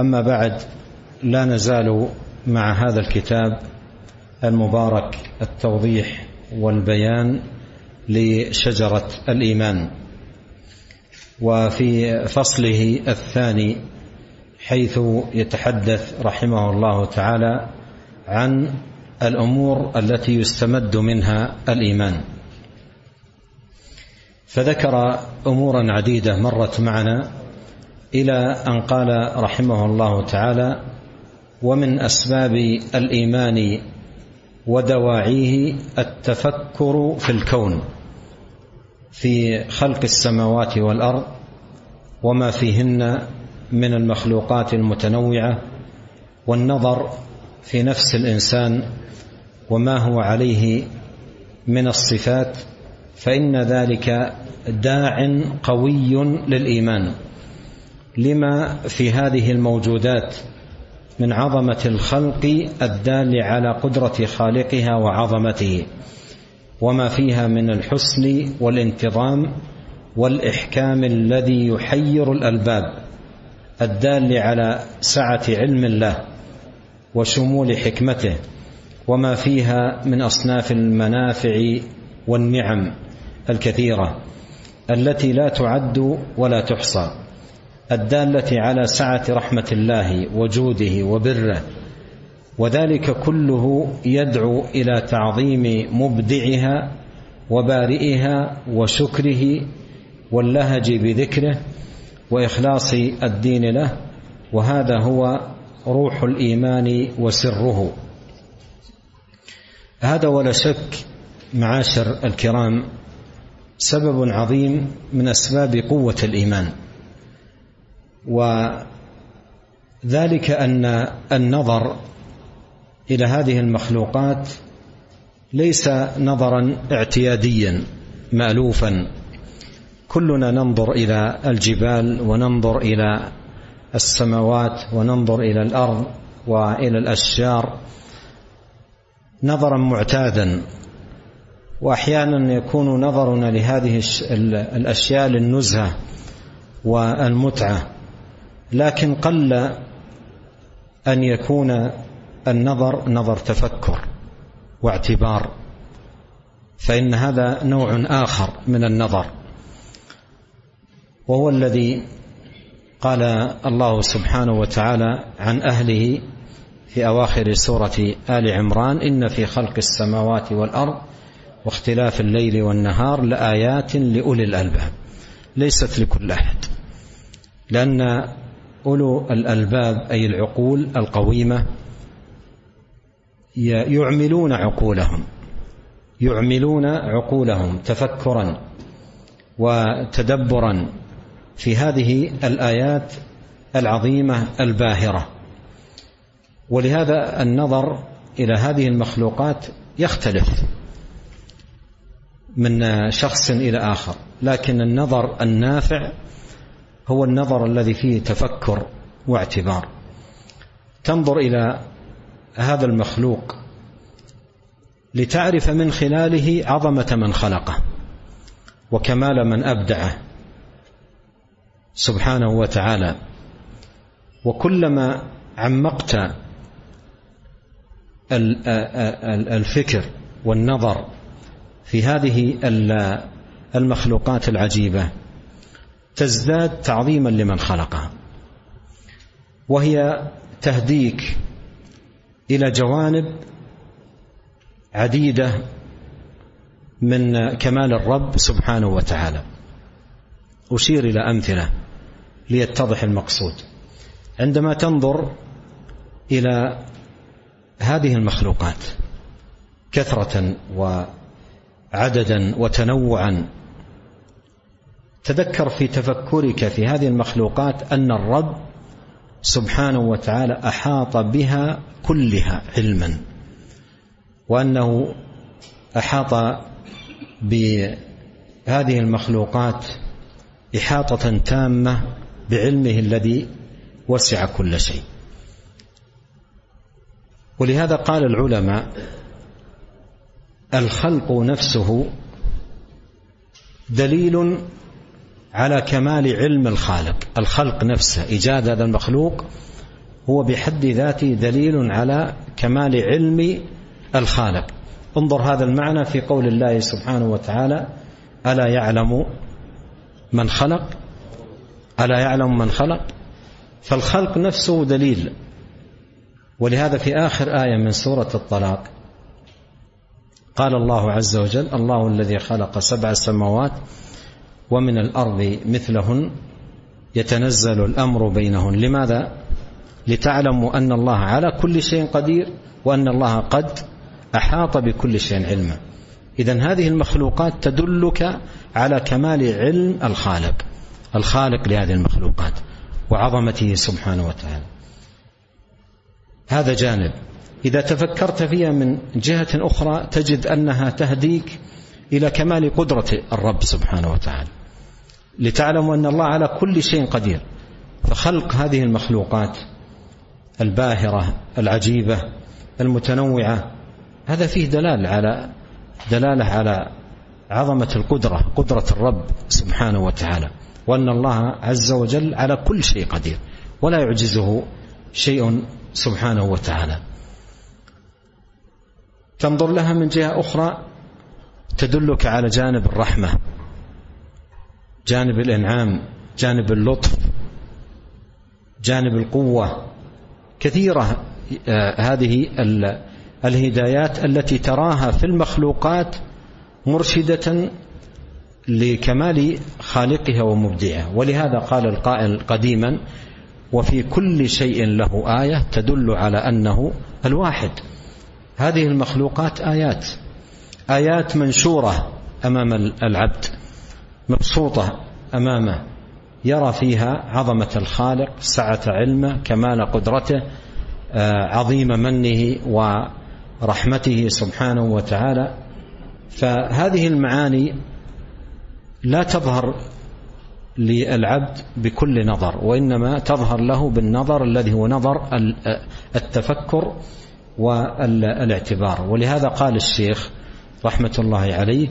أما بعد لا نزال مع هذا الكتاب المبارك التوضيح والبيان لشجرة الإيمان. وفي فصله الثاني حيث يتحدث رحمه الله تعالى عن الأمور التي يستمد منها الإيمان. فذكر أمورا عديدة مرت معنا. إلى أن قال رحمه الله تعالى ومن أسباب الإيمان ودواعيه التفكر في الكون في خلق السماوات والأرض وما فيهن من المخلوقات المتنوعة والنظر في نفس الإنسان وما هو عليه من الصفات فإن ذلك داع قوي للإيمان. لما في هذه الموجودات من عظمة الخلق الدال على قدرة خالقها وعظمته وما فيها من الحسن والانتظام والإحكام الذي يحير الألباب الدال على سعة علم الله وشمول حكمته وما فيها من أصناف المنافع والنعم الكثيرة التي لا تعد ولا تحصى. الدالة على سعة رحمة الله وجوده وبره. وذلك كله يدعو إلى تعظيم مبدعها وبارئها وشكره واللهج بذكره وإخلاص الدين له. وهذا هو روح الإيمان وسره. هذا ولا شك معاشر الكرام سبب عظيم من أسباب قوة الإيمان. وذلك أن النظر إلى هذه المخلوقات ليس نظرا اعتياديا مالوفا. كلنا ننظر إلى الجبال وننظر إلى السماوات وننظر إلى الأرض وإلى الأشجار نظرا معتادا. واحيانا يكون نظرنا لهذه الأشياء للنزهة والمتعة. لكن قل أن يكون النظر نظر تفكر واعتبار فإن هذا نوع آخر من النظر. وهو الذي قال الله سبحانه وتعالى عن أهله في أواخر سورة آل عمران إن في خلق السماوات والأرض واختلاف الليل والنهار لآيات لأولي الألباب ليست لكل أحد لأن أولو الألباب أي العقول القويمة يعملون عقولهم يعملون عقولهم تفكرا وتدبرا في هذه الآيات العظيمة الباهرة. ولهذا النظر إلى هذه المخلوقات يختلف من شخص إلى آخر لكن النظر النافع هو النظر الذي فيه تفكر واعتبار. تنظر إلى هذا المخلوق لتعرف من خلاله عظمة من خلقه وكمال من أبدعه سبحانه وتعالى. وكلما عمقت الفكر والنظر في هذه المخلوقات العجيبة تزداد تعظيما لمن خلقها. وهي تهديك إلى جوانب عديدة من كمال الرب سبحانه وتعالى. أشير إلى أمثلة ليتضح المقصود. عندما تنظر إلى هذه المخلوقات كثرة وعددا وتنوعا تذكر في تفكرك في هذه المخلوقات أن الرب سبحانه وتعالى أحاط بها كلها علما وأنه أحاط بهذه المخلوقات إحاطة تامة بعلمه الذي وسع كل شيء. ولهذا قال العلماء الخلق نفسه دليل على كمال علم الخالق. الخلق نفسه إيجاد هذا المخلوق هو بحد ذاته دليل على كمال علم الخالق. انظر هذا المعنى في قول الله سبحانه وتعالى ألا يعلم من خلق؟ ألا يعلم من خلق؟ فالخلق نفسه دليل. ولهذا في آخر آية من سورة الطلاق قال الله عز وجل الله الذي خلق سبع سماوات ومن الأرض مثلهن يتنزل الأمر بينهن. لماذا؟ لتعلموا أن الله على كل شيء قدير وأن الله قد أحاط بكل شيء علما. اذا هذه المخلوقات تدلك على كمال علم الخالق الخالق لهذه المخلوقات وعظمته سبحانه وتعالى. هذا جانب. إذا تفكرت فيها من جهة أخرى تجد أنها تهديك إلى كمال قدرة الرب سبحانه وتعالى. لتعلموا أن الله على كل شيء قدير. فخلق هذه المخلوقات الباهرة العجيبة المتنوعة هذا فيه دلال على دلالة على عظمة القدرة قدرة الرب سبحانه وتعالى وأن الله عز وجل على كل شيء قدير ولا يعجزه شيء سبحانه وتعالى. تنظر لها من جهة أخرى تدلك على جانب الرحمة. جانب الإنعام جانب اللطف جانب القوة. كثيرة آه، هذه الهدايات التي تراها في المخلوقات مرشدة لكمال خالقها ومبدعها. ولهذا قال القائل قديما وفي كل شيء له آية تدل على أنه الواحد. هذه المخلوقات آيات آيات منشورة أمام العبد. مبسوطة أمامه يرى فيها عظمة الخالق سعة علمه كمال قدرته آه، عظيم منه ورحمته سبحانه وتعالى. فهذه المعاني لا تظهر للعبد بكل نظر وإنما تظهر له بالنظر الذي هو نظر التفكر والإعتبار. ولهذا قال الشيخ رحمة الله عليه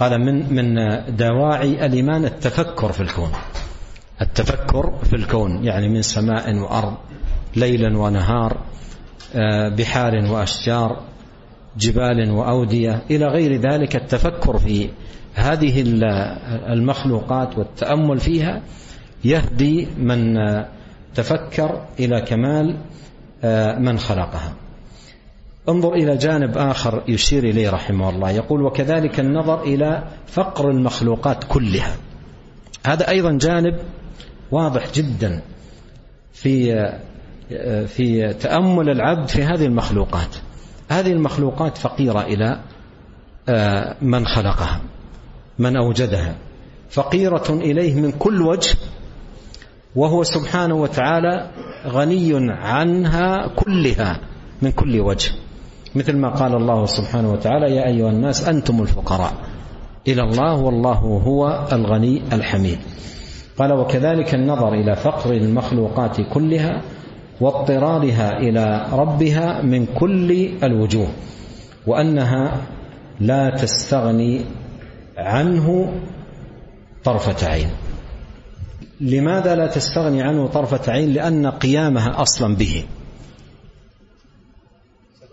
قال من من دواعي الإيمان التفكر في الكون. التفكر في الكون يعني من سماء وأرض ليلا ونهار آه، بحار وأشجار جبال وأودية إلى غير ذلك التفكر في هذه المخلوقات والتأمل فيها يهدي من تفكر إلى كمال آه، من خلقها. انظر إلى جانب آخر يشير إليه رحمه الله. يقول وكذلك النظر إلى فقر المخلوقات كلها. هذا أيضا جانب واضح جدا في في تأمل العبد في هذه المخلوقات. هذه المخلوقات فقيرة إلى آه، من خلقها من أوجدها. فقيرة إليه من كل وجه وهو سبحانه وتعالى غني عنها كلها من كل وجه. مثل ما قال الله سبحانه وتعالى يا أيها الناس أنتم الفقراء. إلى الله والله هو الغني الحميد. قال وكذلك النظر إلى فقر المخلوقات كلها واضطرارها إلى ربها من كل الوجوه وأنها لا تستغني عنه طرفة عين. لماذا لا تستغني عنه طرفة عين؟ لأن قيامها أصلا به.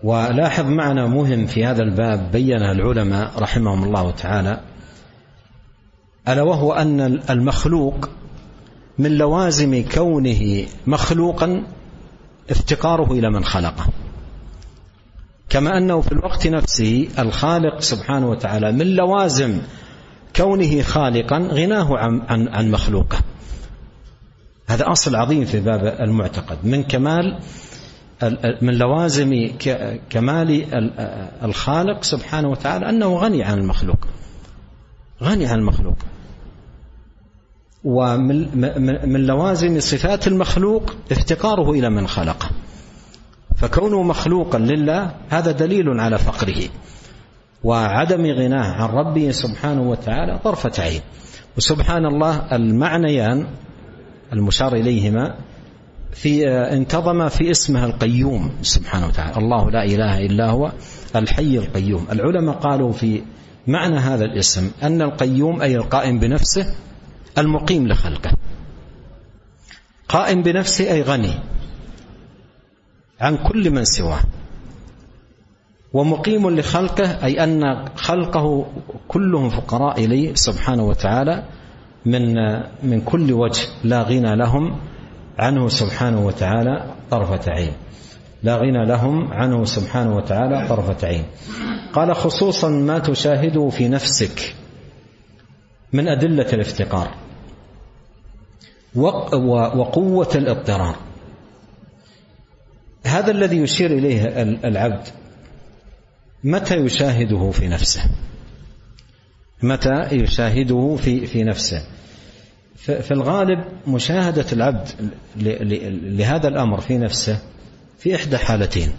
ولاحظ معنى مهم في هذا الباب بينه العلماء رحمهم الله تعالى ألا وهو أن المخلوق من لوازم كونه مخلوقا افتقاره إلى من خلقه. كما أنه في الوقت نفسه الخالق سبحانه وتعالى من لوازم كونه خالقا غناه عن عن, عن مخلوقه. هذا أصل عظيم في باب المعتقد. من كمال من لوازم كمال الخالق سبحانه وتعالى أنه غني عن المخلوق. غني عن المخلوق. ومن لوازم صفات المخلوق افتقاره إلى من خلقه فكونه مخلوقا لله هذا دليل على فقره. وعدم غناه عن ربه سبحانه وتعالى طرفة عين. وسبحان الله المعنيان المشار إليهما في انتظم في اسمها القيوم سبحانه وتعالى. الله لا إله إلا هو الحي القيوم. العلماء قالوا في معنى هذا الاسم أن القيوم أي القائم بنفسه المقيم لخلقه. قائم بنفسه أي غني عن كل من سواه. ومقيم لخلقه أي أن خلقه كلهم فقراء إليه سبحانه وتعالى من من كل وجه لا غنى لهم عنه سبحانه وتعالى طرفة عين. لا غنى لهم عنه سبحانه وتعالى طرفة عين. قال خصوصا ما تشاهده في نفسك من أدلة الافتقار وقوة الاضطرار. هذا الذي يشير إليه العبد متى يشاهده في نفسه؟ متى يشاهده في في نفسه؟ في الغالب مشاهدة العبد لهذا الأمر في نفسه في إحدى حالتين.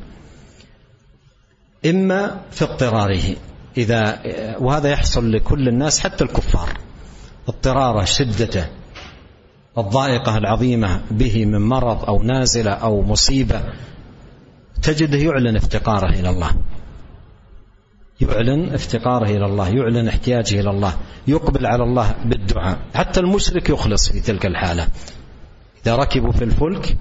إما في اضطراره إذا وهذا يحصل لكل الناس حتى الكفار. اضطراره شدته الضائقة العظيمة به من مرض أو نازلة أو مصيبة تجده يعلن افتقاره إلى الله. يعلن افتقاره إلى الله يعلن احتياجه إلى الله يقبل على الله بالدعاء. حتى المشرك يخلص في تلك الحالة. إذا ركبوا في الفلك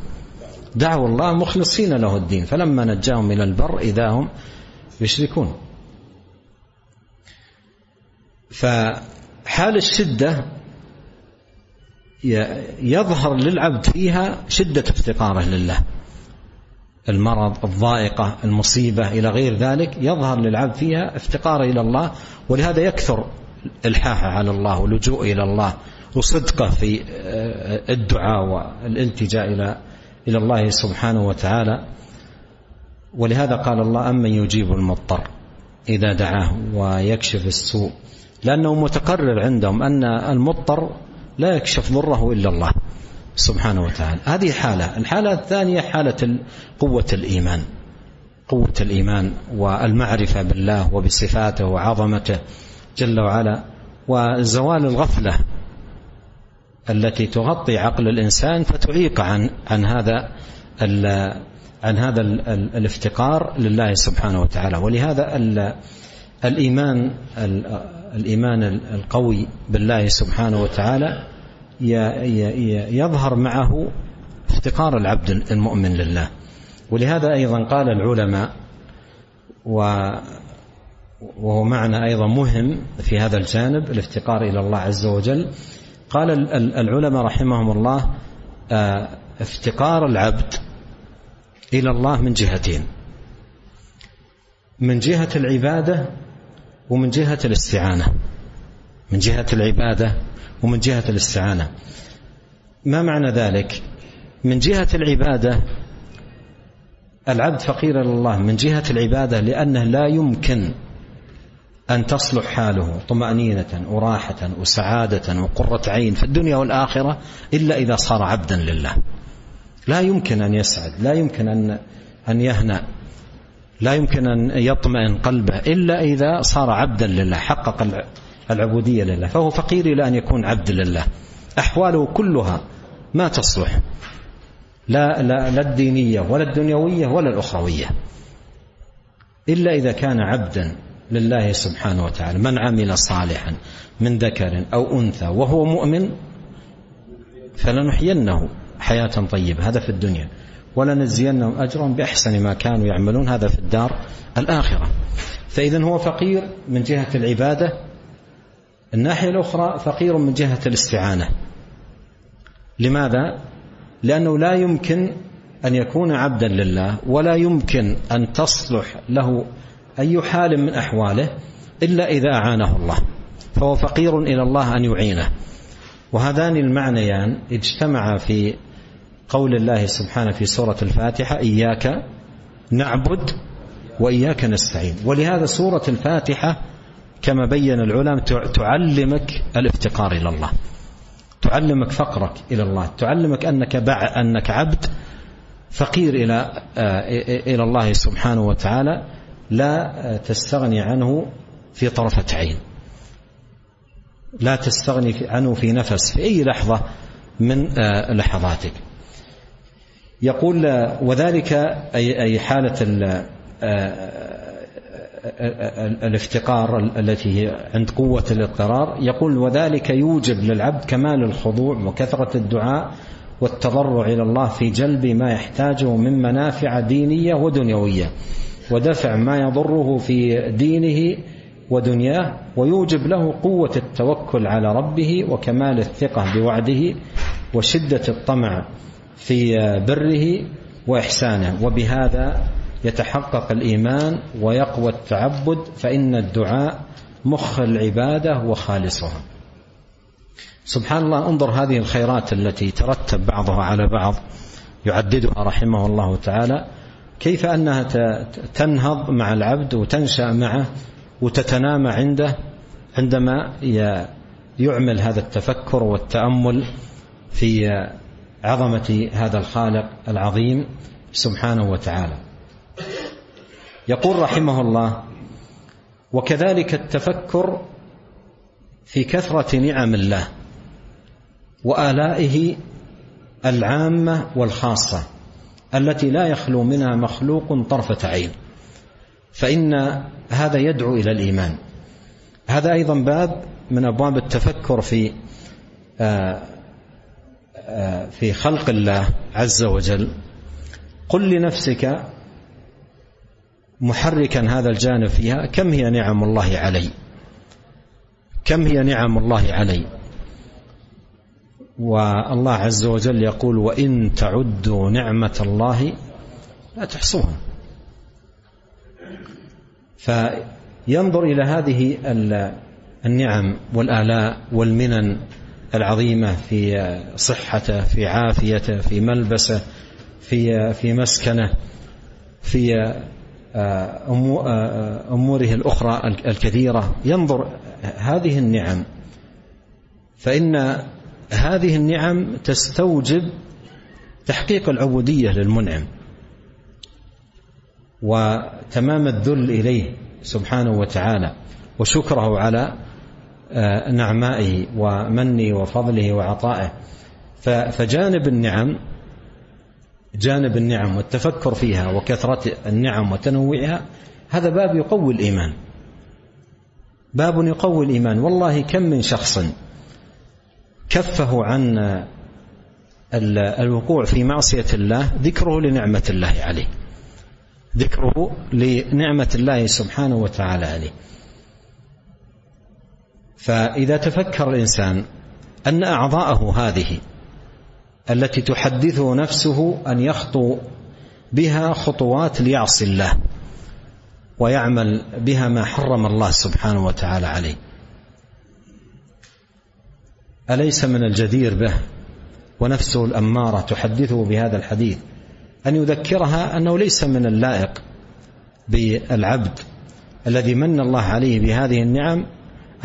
دعوا الله مخلصين له الدين. فلما نجاهم إلى البر إذا هم يشركون. فحال الشدة يظهر للعبد فيها شدة افتقاره لله. المرض الضائقة المصيبة إلى غير ذلك يظهر للعبد فيها افتقاره إلى الله ولهذا يكثر إلحاحة على الله ولجوء إلى الله وصدقه في الدعاء والالتجاء إلى إلى الله سبحانه وتعالى. ولهذا قال الله أمن يجيب المضطر إذا دعاه ويكشف السوء. لأنه متقرر عندهم أن المضطر لا يكشف ضره إلا الله. سبحانه وتعالى. هذه حالة. الحالة الثانية حالة قوة الإيمان. قوة الإيمان والمعرفة بالله وبصفاته وعظمته جل وعلا. وزوال الغفلة التي تغطي عقل الإنسان فتعيق عن عن هذا عن هذا الافتقار لله سبحانه وتعالى. ولهذا الإيمان الإيمان القوي بالله سبحانه وتعالى يظهر معه افتقار العبد المؤمن لله. ولهذا أيضا قال العلماء وهو معنى أيضا مهم في هذا الجانب الافتقار إلى الله عز وجل. قال العلماء رحمهم الله آه، افتقار العبد إلى الله من جهتين من جهة العبادة ومن جهة الاستعانة. من جهة العبادة ومن جهة الاستعانة. ما معنى ذلك؟ من جهة العبادة العبد فقير إلى الله من جهة العبادة لأنه لا يمكن أن تصلح حاله طمأنينة وراحة وسعادة وقرة عين في الدنيا والآخرة إلا إذا صار عبدا لله. لا يمكن أن يسعد لا يمكن أن أن يهنأ لا يمكن أن يطمئن قلبه إلا إذا صار عبدا لله حقق العبودية لله فهو فقير إلى أن يكون عبد لله. أحواله كلها ما تصلح لا, لا, لا الدينية ولا الدنيوية ولا الأخروية. إلا إذا كان عبدا لله سبحانه وتعالى من عمل صالحا من ذكر أو أنثى وهو مؤمن فلنحيينه حياة طيبة. هذا في الدنيا. ولنجزينهم أجرا بأحسن ما كانوا يعملون. هذا في الدار الآخرة. فإذا هو فقير من جهة العبادة الناحية الأخرى فقير من جهة الاستعانة. لماذا؟ لأنه لا يمكن أن يكون عبدا لله ولا يمكن أن تصلح له أي حال من أحواله إلا إذا أعانه الله فهو فقير إلى الله أن يعينه. وهذان المعنيان اجتمعا في قول الله سبحانه في سورة الفاتحة إياك نعبد وإياك نستعين. ولهذا سورة الفاتحة كما بين العلماء تعلمك الافتقار إلى الله. تعلمك فقرك إلى الله. تعلمك أنك, أنك عبد فقير إلى إلى الله سبحانه وتعالى لا تستغني عنه في طرفة عين. لا تستغني عنه في نفس في أي لحظة من لحظاتك. يقول وذلك أي أي حالة الافتقار التي هي عند قوة الاضطرار يقول وذلك يوجب للعبد كمال الخضوع وكثرة الدعاء والتضرع إلى الله في جلب ما يحتاجه من منافع دينية ودنيوية ودفع ما يضره في دينه ودنياه ويوجب له قوة التوكل على ربه وكمال الثقة بوعده وشدة الطمع في بره وإحسانه. وبهذا يتحقق الإيمان ويقوى التعبد فإن الدعاء مخ العبادة وخالصها. سبحان الله انظر هذه الخيرات التي ترتب بعضها على بعض. يعددها رحمه الله تعالى. كيف أنها تنهض مع العبد وتنشأ معه وتتنامى عنده عندما يعمل هذا التفكر والتأمل في عظمة هذا الخالق العظيم سبحانه وتعالى. يقول رحمه الله وكذلك التفكر في كثرة نعم الله وآلائه العامة والخاصة التي لا يخلو منها مخلوق طرفة عين. فإن هذا يدعو إلى الإيمان. هذا أيضا باب من أبواب التفكر في في خلق الله عز وجل. قل لنفسك محركا هذا الجانب فيها كم هي نعم الله علي؟ كم هي نعم الله علي؟ والله عز وجل يقول وإن تعدوا نعمة الله لا تحصوها. فينظر إلى هذه النعم والآلاء والمنن العظيمة في صحته في عافيته في ملبسه في في مسكنه في أموره الأخرى الكثيرة. ينظر هذه النعم. فإن هذه النعم تستوجب تحقيق العبودية للمنعم وتمام الذل إليه سبحانه وتعالى. وشكره على نعمائه ومنه وفضله وعطائه. فجانب النعم جانب النعم والتفكر فيها وكثرة النعم وتنوعها هذا باب يقوي الإيمان. باب يقوي الإيمان. والله كم من شخص كفه عن الوقوع في معصية الله ذكره لنعمة الله عليه. ذكره لنعمة الله سبحانه وتعالى عليه. فإذا تفكر الإنسان أن أعضاءه هذه التي تحدثه نفسه أن يخطو بها خطوات ليعصي الله ويعمل بها ما حرم الله سبحانه وتعالى عليه. أليس من الجدير به ونفسه الأمارة تحدثه بهذا الحديث أن يذكرها أنه ليس من اللائق بالعبد الذي من الله عليه بهذه النعم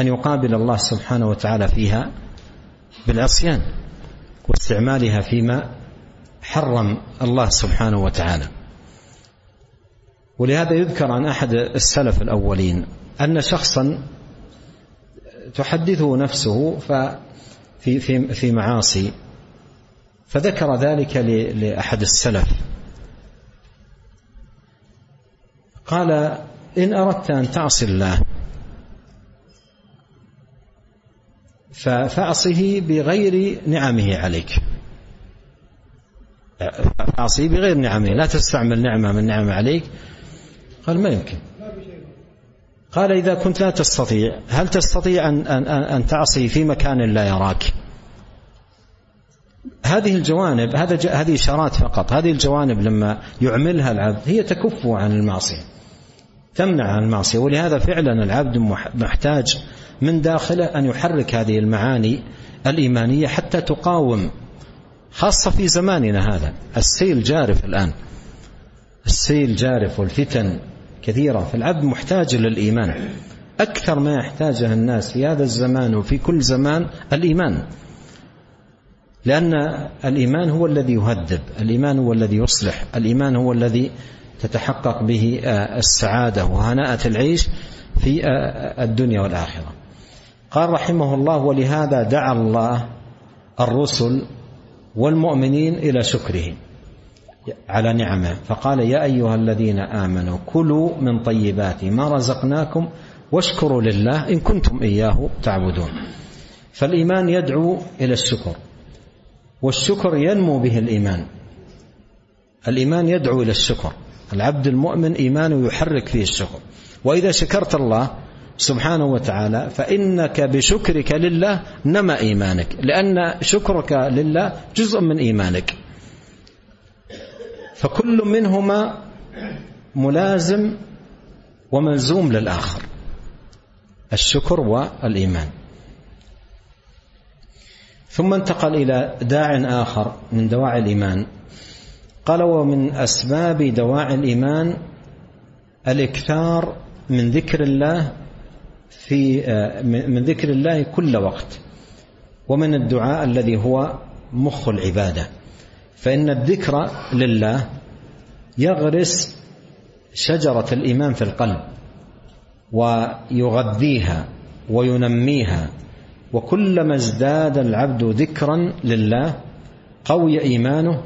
أن يقابل الله سبحانه وتعالى فيها بالعصيان. واستعمالها فيما حرم الله سبحانه وتعالى. ولهذا يذكر عن أحد السلف الأولين أن شخصا تحدثه نفسه في في في معاصي فذكر ذلك لأحد السلف. قال إن أردت أن تعصي الله فاعصه بغير نعمه عليك. فاعصه بغير نعمه. لا تستعمل نعمة من نعمه عليك. قال ما يمكن. قال إذا كنت لا تستطيع هل تستطيع أن, أن, أن تعصي في مكان لا يراك؟ هذه الجوانب هذا هذه إشارات فقط. هذه الجوانب لما يعملها العبد هي تكفه عن المعصية. تمنع عن المعصية. ولهذا فعلا العبد محتاج من داخله أن يحرك هذه المعاني الإيمانية حتى تقاوم خاصة في زماننا هذا. السيل جارف الآن. السيل جارف والفتن كثيرة. فالعبد محتاج للإيمان. أكثر ما يحتاجه الناس في هذا الزمان وفي كل زمان الإيمان. لأن الإيمان هو الذي يهذب الإيمان هو الذي يصلح الإيمان هو الذي تتحقق به السعادة وهناءة العيش في الدنيا والآخرة. قال رحمه الله ولهذا دعا الله الرسل والمؤمنين إلى شكره على نعمه. فقال يا أيها الذين آمنوا كلوا من طيبات ما رزقناكم واشكروا لله إن كنتم إياه تعبدون. فالإيمان يدعو إلى الشكر والشكر ينمو به الإيمان. الإيمان يدعو إلى الشكر. العبد المؤمن إيمانه يحرك فيه الشكر. وإذا شكرت الله سبحانه وتعالى فإنك بشكرك لله نما إيمانك لأن شكرك لله جزء من إيمانك. فكل منهما ملازم وملزوم للآخر الشكر والإيمان. ثم انتقل إلى داع آخر من دواعي الإيمان. قال ومن أسباب دواعي الإيمان الإكثار من ذكر الله في من ذكر الله كل وقت. ومن الدعاء الذي هو مخ العبادة. فإن الذكر لله يغرس شجرة الإيمان في القلب ويغذيها وينميها وكلما ازداد العبد ذكرا لله قوي إيمانه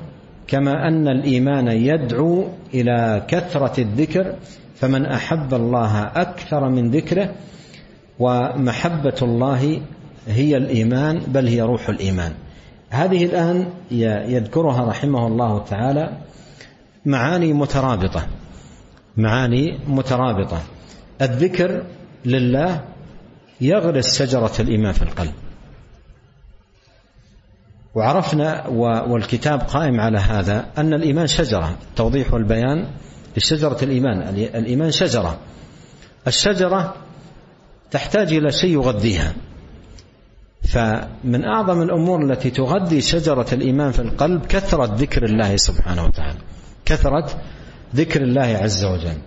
كما أن الإيمان يدعو إلى كثرة الذكر فمن أحب الله أكثر من ذكره ومحبة الله هي الإيمان بل هي روح الإيمان. هذه الآن يذكرها رحمه الله تعالى معاني مترابطة. معاني مترابطة. الذكر لله يغرس شجرة الإيمان في القلب. وعرفنا والكتاب قائم على هذا أن الإيمان شجرة. التوضيح والبيان لشجرة الإيمان. الإيمان شجرة. الشجرة تحتاج إلى شيء يغذيها. فمن أعظم الأمور التي تغذي شجرة الإيمان في القلب كثرة ذكر الله سبحانه وتعالى. كثرة ذكر الله عز وجل.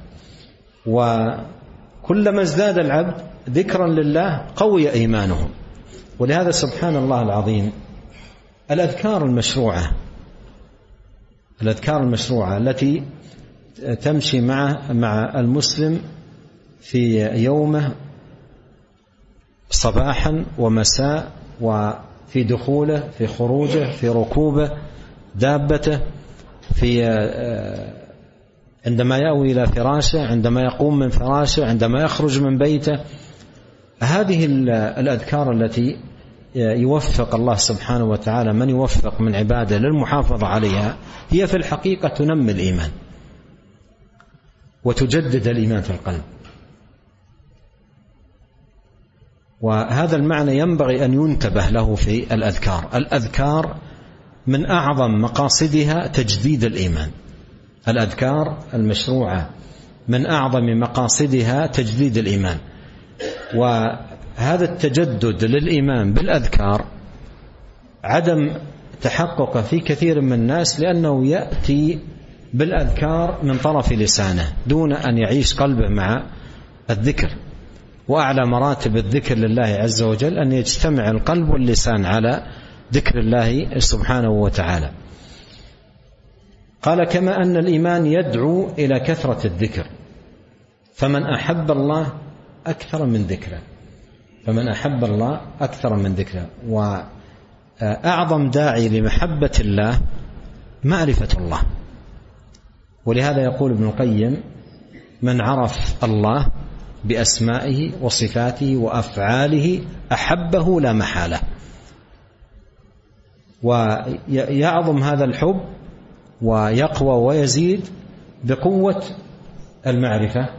وكلما ازداد العبد ذكرا لله قوي ايمانهم ولهذا سبحان الله العظيم الأذكار المشروعة الأذكار المشروعة التي تمشي مع مع المسلم في يومه صباحا ومساء وفي دخوله في خروجه في ركوبه دابته في عندما يأوي إلى فراشه عندما يقوم من فراشه عندما يخرج من بيته. هذه الأذكار التي يوفق الله سبحانه وتعالى من يوفق من عباده للمحافظة عليها هي في الحقيقة تنمي الإيمان وتجدد الإيمان في القلب. وهذا المعنى ينبغي أن ينتبه له في الأذكار. الأذكار من أعظم مقاصدها تجديد الإيمان. الأذكار المشروعة من أعظم مقاصدها تجديد الإيمان. وهذا التجدد للإيمان بالأذكار عدم تحقق في كثير من الناس لأنه يأتي بالأذكار من طرف لسانه دون أن يعيش قلبه مع الذكر. وأعلى مراتب الذكر لله عز وجل أن يجتمع القلب واللسان على ذكر الله سبحانه وتعالى. قال كما أن الإيمان يدعو إلى كثرة الذكر فمن أحب الله أكثر من ذكره. فمن أحب الله أكثر من ذكره. وأعظم داعي لمحبة الله معرفة الله. ولهذا يقول ابن القيم من عرف الله بأسمائه وصفاته وأفعاله أحبه لا محالة. ويعظم هذا الحب ويقوى ويزيد بقوة المعرفة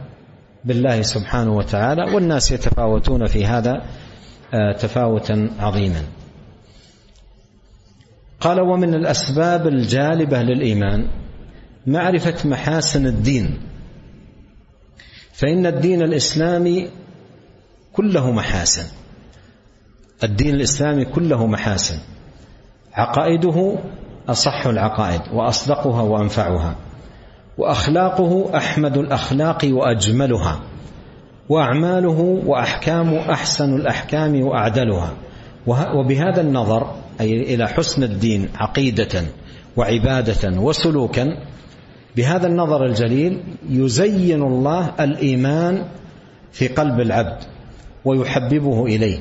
بالله سبحانه وتعالى والناس يتفاوتون في هذا تفاوتا عظيما. قال ومن الأسباب الجالبة للإيمان معرفة محاسن الدين فإن الدين الإسلامي كله محاسن. الدين الإسلامي كله محاسن. عقائده أصح العقائد وأصدقها وأنفعها وأخلاقه أحمد الأخلاق وأجملها وأعماله واحكامه أحسن الأحكام وأعدلها. وبهذا النظر أي إلى حسن الدين عقيدة وعبادة وسلوكا بهذا النظر الجليل يزين الله الإيمان في قلب العبد ويحببه إليه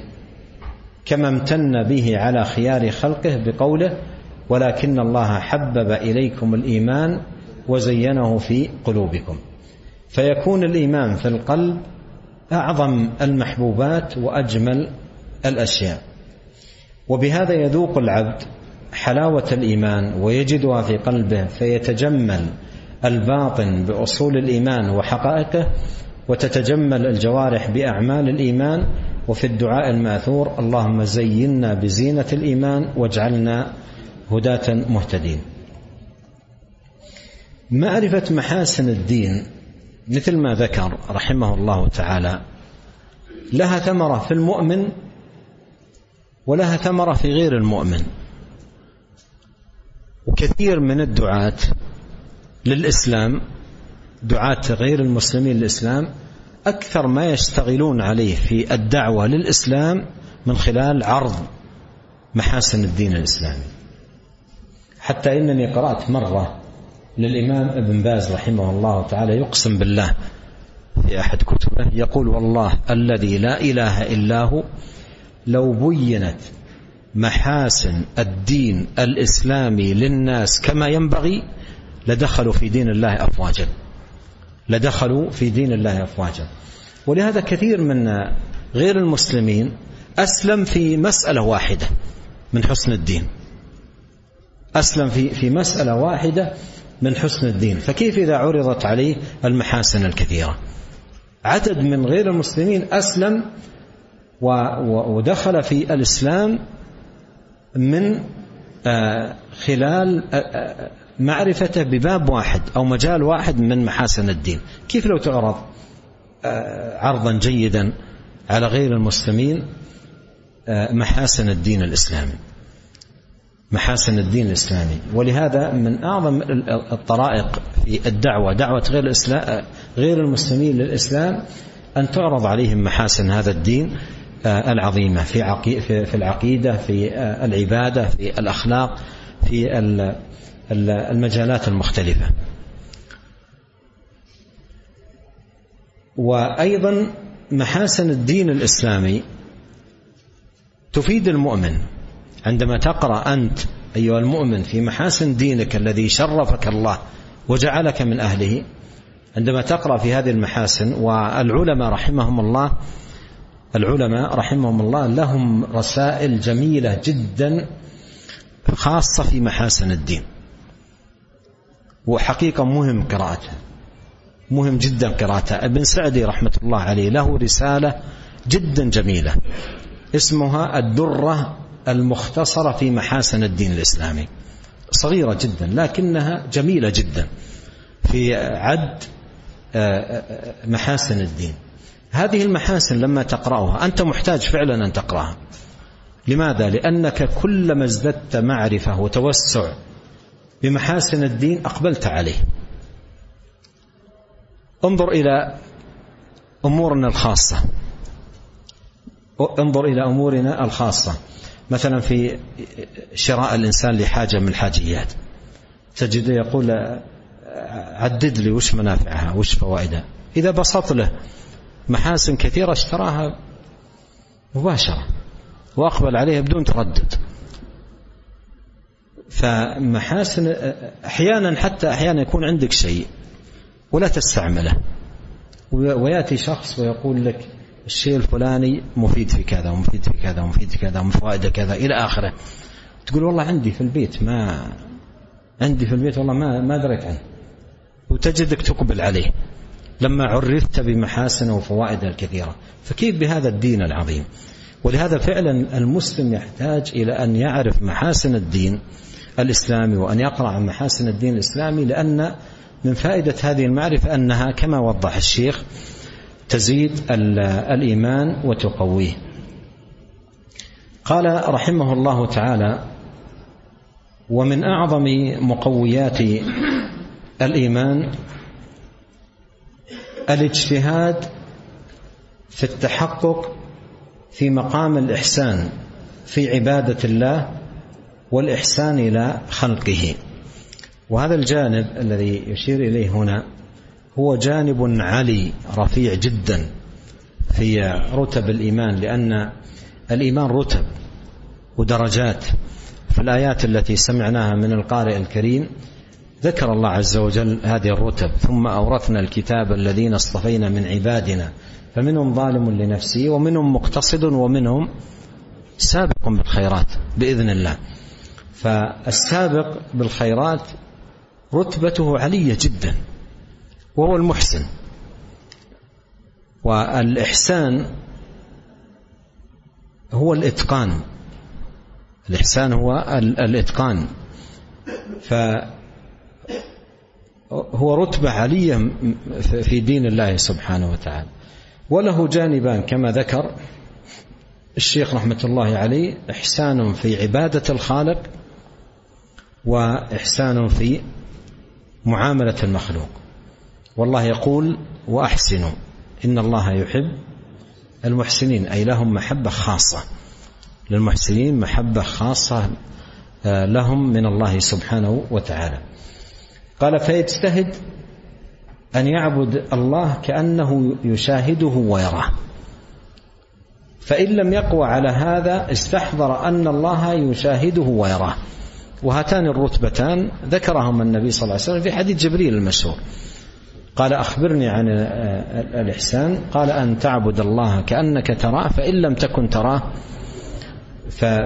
كما امتن به على خيار خلقه بقوله ولكن الله حبب إليكم الإيمان وزينه في قلوبكم فيكون الإيمان في القلب أعظم المحبوبات وأجمل الأشياء. وبهذا يذوق العبد حلاوة الإيمان ويجدها في قلبه فيتجمل الباطن بأصول الإيمان وحقائقه وتتجمل الجوارح بأعمال الإيمان وفي الدعاء الماثور اللهم زينا بزينة الإيمان واجعلنا هداة مهتدين. معرفة محاسن الدين مثل ما ذكر رحمه الله تعالى لها ثمرة في المؤمن ولها ثمرة في غير المؤمن. وكثير من الدعاة للإسلام دعاة غير المسلمين للإسلام أكثر ما يشتغلون عليه في الدعوة للإسلام من خلال عرض محاسن الدين الإسلامي. حتى إنني قرأت مرة للإمام ابن باز رحمه الله تعالى يقسم بالله في أحد كتبه يقول والله الذي لا إله إلا هو لو بينت محاسن الدين الإسلامي للناس كما ينبغي لدخلوا في دين الله أفواجا. لدخلوا في دين الله أفواجا. ولهذا كثير من غير المسلمين أسلم في مسألة واحدة من حسن الدين. أسلم في في مسألة واحدة من حسن الدين. فكيف إذا عرضت عليه المحاسن الكثيرة؟ عدد من غير المسلمين أسلم ودخل في الإسلام من آه، خلال آه، آه، معرفته بباب واحد أو مجال واحد من محاسن الدين. كيف لو تعرض عرضا جيدا على غير المسلمين محاسن الدين الإسلامي؟ محاسن الدين الإسلامي. ولهذا من أعظم الطرائق في الدعوة دعوة غير, الإسلام غير المسلمين للإسلام أن تعرض عليهم محاسن هذا الدين آه، العظيمة في في العقيدة في آه، العبادة في الأخلاق في المجالات المختلفة. وأيضا محاسن الدين الإسلامي تفيد المؤمن. عندما تقرأ أنت أيها المؤمن في محاسن دينك الذي شرفك الله وجعلك من أهله عندما تقرأ في هذه المحاسن والعلماء رحمهم الله العلماء رحمهم الله لهم رسائل جميلة جدا خاصة في محاسن الدين. وحقيقة مهم قراءتها مهم جدا قراءتها ابن سعدي رحمة الله عليه له رسالة جدا جميلة اسمها الدرة المختصرة في محاسن الدين الإسلامي. صغيرة جدا لكنها جميلة جدا في عد آه، آه، محاسن الدين. هذه المحاسن لما تقرأها أنت محتاج فعلا أن تقرأها. لماذا؟ لأنك كلما ازددت معرفة وتوسع بمحاسن الدين أقبلت عليه. انظر إلى أمورنا الخاصة. انظر إلى أمورنا الخاصة. مثلا في شراء الإنسان لحاجة من الحاجيات. تجد يقول عدد لي وش منافعها وش فوائدها؟ إذا بسط له محاسن كثيرة اشتراها مباشرة وأقبل عليها بدون تردد. فمحاسن أحيانا حتى أحيانا يكون عندك شيء ولا تستعمله. ويأتي شخص ويقول لك الشيء الفلاني مفيد في كذا ومفيد في كذا ومفيد في كذا ومن فوائده كذا إلى آخره. تقول والله عندي في البيت ما عندي في البيت والله ما ما دريت عنه. وتجدك تقبل عليه. لما عرفت بمحاسنه وفوائده الكثيرة. فكيف بهذا الدين العظيم؟ ولهذا فعلا المسلم يحتاج إلى أن يعرف محاسن الدين. الإسلامي وأن يقرأ عن محاسن الدين الإسلامي لأن من فائدة هذه المعرفة أنها كما وضح الشيخ تزيد الإيمان وتقويه. قال رحمه الله تعالى ومن أعظم مقويات الإيمان الاجتهاد في التحقق في مقام الإحسان في عبادة الله والإحسان إلى خلقه. وهذا الجانب الذي يشير إليه هنا هو جانب علي رفيع جدا في رتب الإيمان لأن الإيمان رتب ودرجات. في الآيات التي سمعناها من القارئ الكريم ذكر الله عز وجل هذه الرتب. ثم أورثنا الكتاب الذين اصطفينا من عبادنا فمنهم ظالم لنفسه ومنهم مقتصد ومنهم سابق بالخيرات بإذن الله. فالسابق بالخيرات رتبته علية جدا وهو المحسن. والإحسان هو الإتقان. الإحسان هو الإتقان. فهو رتبة علية في دين الله سبحانه وتعالى. وله جانبان كما ذكر الشيخ رحمة الله عليه إحسان في عبادة الخالق وإحسان في معاملة المخلوق. والله يقول وأحسنوا إن الله يحب المحسنين أي لهم محبة خاصة. للمحسنين محبة خاصة آه، لهم من الله سبحانه وتعالى. قال فيجتهد أن يعبد الله كأنه يشاهده ويراه. فإن لم يقوى على هذا استحضر أن الله يشاهده ويراه. وهاتان الرتبتان ذكرهما النبي صلى الله عليه وسلم في حديث جبريل المشهور. قال أخبرني عن الإحسان. قال أن تعبد الله كأنك تراه فإن لم تكن تراه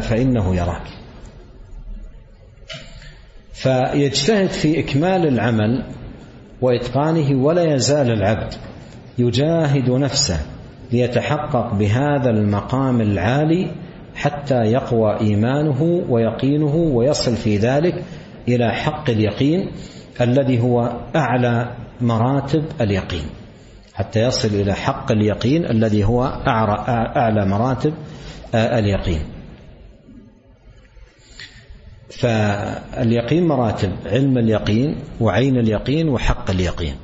فإنه يراك. فيجتهد في إكمال العمل وإتقانه ولا يزال العبد يجاهد نفسه ليتحقق بهذا المقام العالي حتى يقوى إيمانه ويقينه ويصل في ذلك إلى حق اليقين الذي هو أعلى مراتب اليقين حتى يصل إلى حق اليقين الذي هو أعلى مراتب اليقين. فاليقين مراتب علم اليقين وعين اليقين وحق اليقين.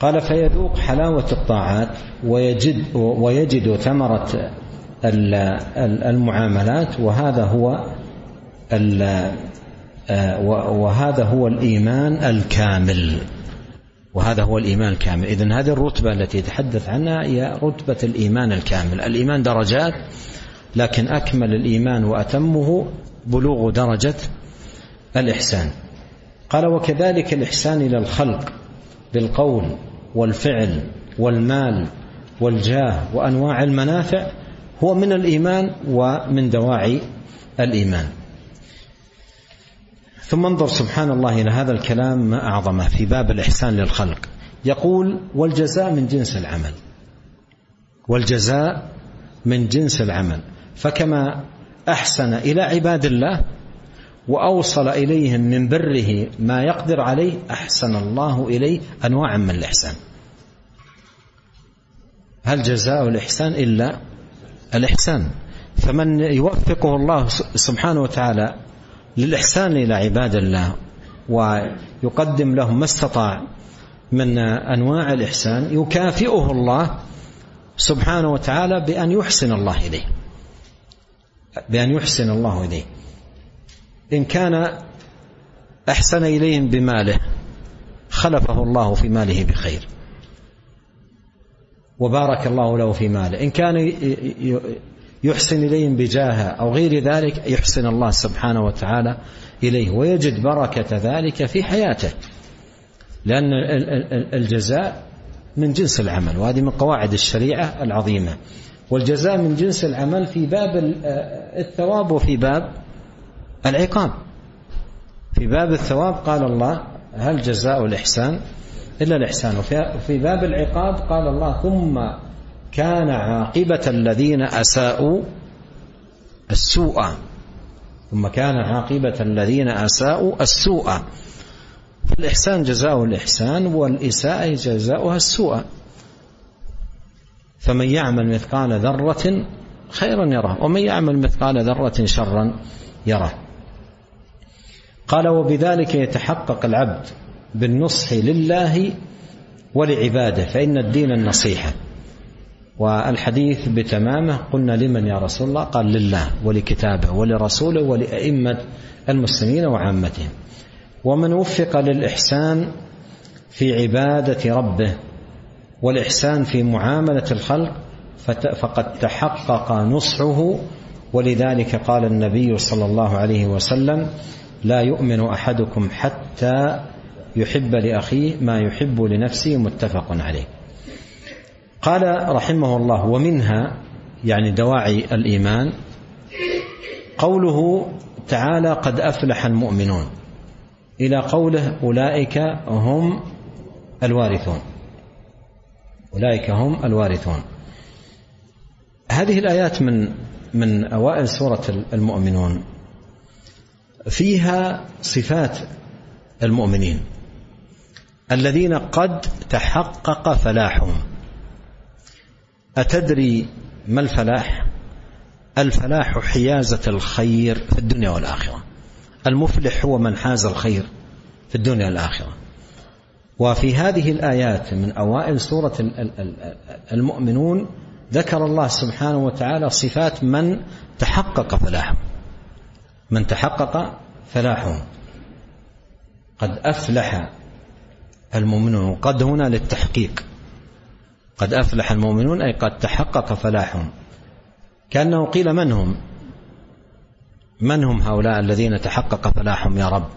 قال فيذوق حلاوة الطاعات ويجد ويجد ثمرة المعاملات وهذا هو وهذا هو الإيمان الكامل. وهذا هو الإيمان الكامل. إذن هذه الرتبة التي يتحدث عنها هي رتبة الإيمان الكامل. الإيمان درجات لكن أكمل الإيمان وأتمه بلوغ درجة الإحسان. قال وكذلك الإحسان إلى الخلق بالقول والفعل والمال والجاه وأنواع المنافع هو من الإيمان ومن دواعي الإيمان. ثم انظر سبحان الله إلى هذا الكلام ما أعظمه في باب الإحسان للخلق. يقول والجزاء من جنس العمل. والجزاء من جنس العمل. فكما أحسن إلى عباد الله وأوصل إليهم من بره ما يقدر عليه أحسن الله إليه أنواعا من الإحسان. هل جزاء الإحسان إلا الإحسان. فمن يوفقه الله سبحانه وتعالى للإحسان إلى عباد الله ويقدم لهم ما استطاع من أنواع الإحسان يكافئه الله سبحانه وتعالى بأن يحسن الله إليه. بأن يحسن الله إليه. إن كان أحسن إليهم بماله خلفه الله في ماله بخير. وبارك الله له في ماله. إن كان يحسن إليهم بجاهه أو غير ذلك يحسن الله سبحانه وتعالى إليه ويجد بركة ذلك في حياته. لأن الجزاء من جنس العمل وهذه من قواعد الشريعة العظيمة. والجزاء من جنس العمل في باب الثواب وفي باب العقاب. في باب الثواب قال الله هل جزاء الإحسان إلا الإحسان. وفي باب العقاب قال الله ثم كان عاقبة الذين أساءوا السوء. ثم كان عاقبة الذين أساءوا السوء. فالإحسان جزاء الإحسان والإساءة جزاؤها السوء. فمن يعمل مثقال ذرة خيرا يره ومن يعمل مثقال ذرة شرا يره. قال وبذلك يتحقق العبد بالنصح لله ولعباده فإن الدين النصيحة. والحديث بتمامة قلنا لمن يا رسول الله؟ قال لله ولكتابه ولرسوله ولأئمة المسلمين وعامتهم. ومن وفق للإحسان في عبادة ربه والإحسان في معاملة الخلق فقد تحقق نصحه. ولذلك قال النبي صلى الله عليه وسلم لا يؤمن أحدكم حتى يحب لأخيه ما يحب لنفسه متفق عليه. قال رحمه الله ومنها يعني دواعي الإيمان قوله تعالى قد أفلح المؤمنون إلى قوله أولئك هم الوارثون أولئك هم الوارثون. هذه الآيات من من أوائل سورة المؤمنون. فيها صفات المؤمنين. الذين قد تحقق فلاحهم. أتدري ما الفلاح؟ الفلاح حيازة الخير في الدنيا والآخرة. المفلح هو من حاز الخير في الدنيا والآخرة. وفي هذه الآيات من أوائل سورة المؤمنون ذكر الله سبحانه وتعالى صفات من تحقق فلاحهم. من تحقق فلاحهم. قد أفلح المؤمنون. قد هنا للتحقيق. قد أفلح المؤمنون أي قد تحقق فلاحهم. كأنه قيل من هم؟ من هم هؤلاء الذين تحقق فلاحهم يا رب؟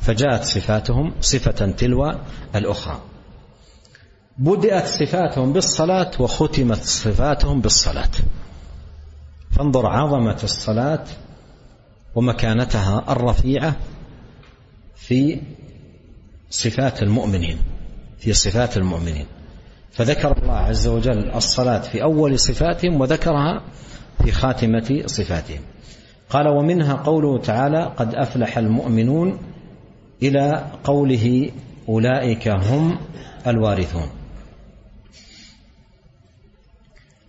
فجاءت صفاتهم صفة تلو الأخرى. بدأت صفاتهم بالصلاة وختمت صفاتهم بالصلاة. فانظر عظمة الصلاة ومكانتها الرفيعة في صفات المؤمنين في صفات المؤمنين. فذكر الله عز وجل الصلاة في أول صفاتهم وذكرها في خاتمة صفاتهم. قال ومنها قوله تعالى قد أفلح المؤمنون إلى قوله أولئك هم الوارثون